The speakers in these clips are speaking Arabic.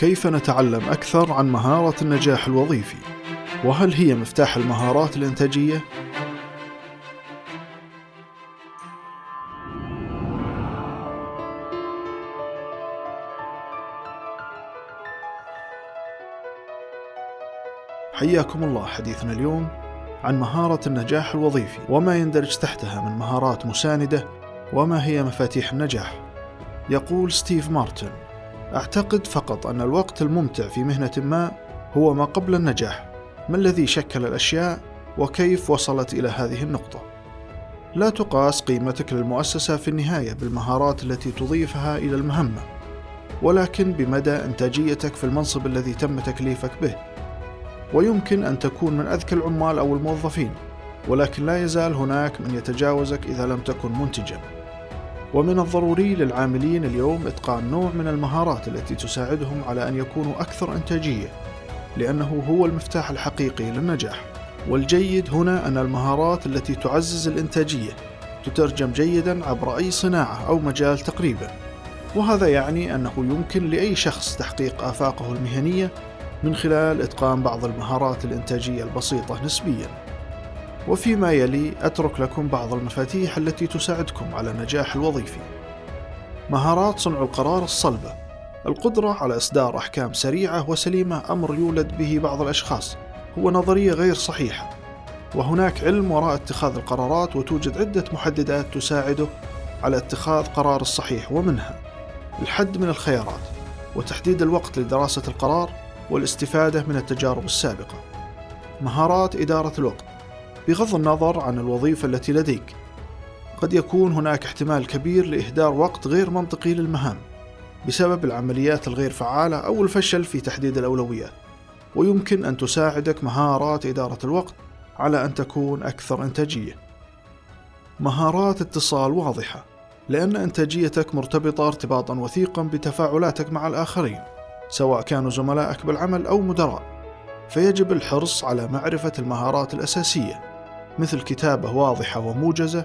كيف نتعلم أكثر عن مهارة النجاح الوظيفي؟ وهل هي مفتاح المهارات الإنتاجية؟ حياكم الله حديثنا اليوم عن مهارة النجاح الوظيفي وما يندرج تحتها من مهارات مساندة وما هي مفاتيح النجاح. يقول ستيف مارتن: أعتقد فقط أن الوقت الممتع في مهنة ما هو ما قبل النجاح، ما الذي شكل الأشياء وكيف وصلت إلى هذه النقطة. لا تقاس قيمتك للمؤسسة في النهاية بالمهارات التي تضيفها إلى المهمة، ولكن بمدى إنتاجيتك في المنصب الذي تم تكليفك به. ويمكن أن تكون من أذكى العمال أو الموظفين، ولكن لا يزال هناك من يتجاوزك إذا لم تكن منتجًا. ومن الضروري للعاملين اليوم إتقان نوع من المهارات التي تساعدهم على أن يكونوا أكثر إنتاجية، لأنه هو المفتاح الحقيقي للنجاح. والجيد هنا أن المهارات التي تعزز الإنتاجية تترجم جيدا عبر أي صناعة أو مجال تقريبا. وهذا يعني أنه يمكن لأي شخص تحقيق آفاقه المهنية من خلال إتقان بعض المهارات الإنتاجية البسيطة نسبياً. وفيما يلي أترك لكم بعض المفاتيح التي تساعدكم على النجاح الوظيفي. مهارات صنع القرار الصلبة، القدرة على إصدار أحكام سريعة وسليمة أمر يولد به بعض الأشخاص، هو نظرية غير صحيحة. وهناك علم وراء اتخاذ القرارات وتوجد عدة محددات تساعده على اتخاذ قرار الصحيح ومنها الحد من الخيارات وتحديد الوقت لدراسة القرار والاستفادة من التجارب السابقة. مهارات إدارة الوقت بغض النظر عن الوظيفة التي لديك. قد يكون هناك احتمال كبير لإهدار وقت غير منطقي للمهام بسبب العمليات الغير فعالة أو الفشل في تحديد الأولويات ويمكن أن تساعدك مهارات إدارة الوقت على أن تكون أكثر إنتاجية. مهارات اتصال واضحة لأن إنتاجيتك مرتبطة ارتباطا وثيقا بتفاعلاتك مع الآخرين سواء كانوا زملائك بالعمل أو مدراء فيجب الحرص على معرفة المهارات الأساسية. مثل كتابة واضحة وموجزة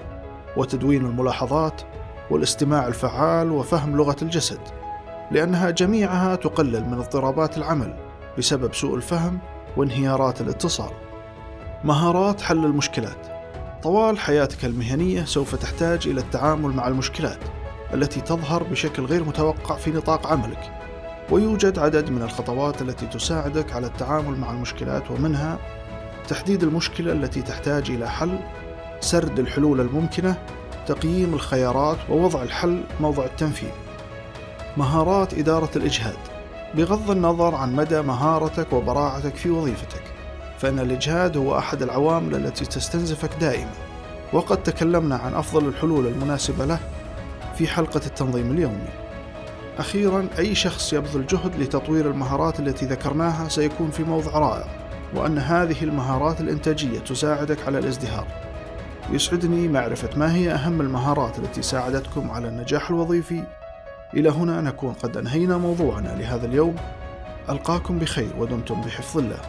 وتدوين الملاحظات والاستماع الفعال وفهم لغة الجسد لأنها جميعها تقلل من اضطرابات العمل بسبب سوء الفهم وانهيارات الاتصال. مهارات حل المشكلات. طوال حياتك المهنية سوف تحتاج إلى التعامل مع المشكلات التي تظهر بشكل غير متوقع في نطاق عملك ويوجد عدد من الخطوات التي تساعدك على التعامل مع المشكلات ومنها تحديد المشكلة التي تحتاج إلى حل، سرد الحلول الممكنة، تقييم الخيارات ووضع الحل موضع التنفيذ. مهارات إدارة الإجهاد بغض النظر عن مدى مهارتك وبراعتك في وظيفتك، فإن الإجهاد هو أحد العوامل التي تستنزفك دائما، وقد تكلمنا عن أفضل الحلول المناسبة له في حلقة التنظيم اليومي. أخيرا أي شخص يبذل جهد لتطوير المهارات التي ذكرناها سيكون في موضع رائع وأن هذه المهارات الإنتاجية تساعدك على الازدهار. يسعدني معرفة ما هي أهم المهارات التي ساعدتكم على النجاح الوظيفي. إلى هنا نكون قد أنهينا موضوعنا لهذا اليوم. ألقاكم بخير ودمتم بحفظ الله.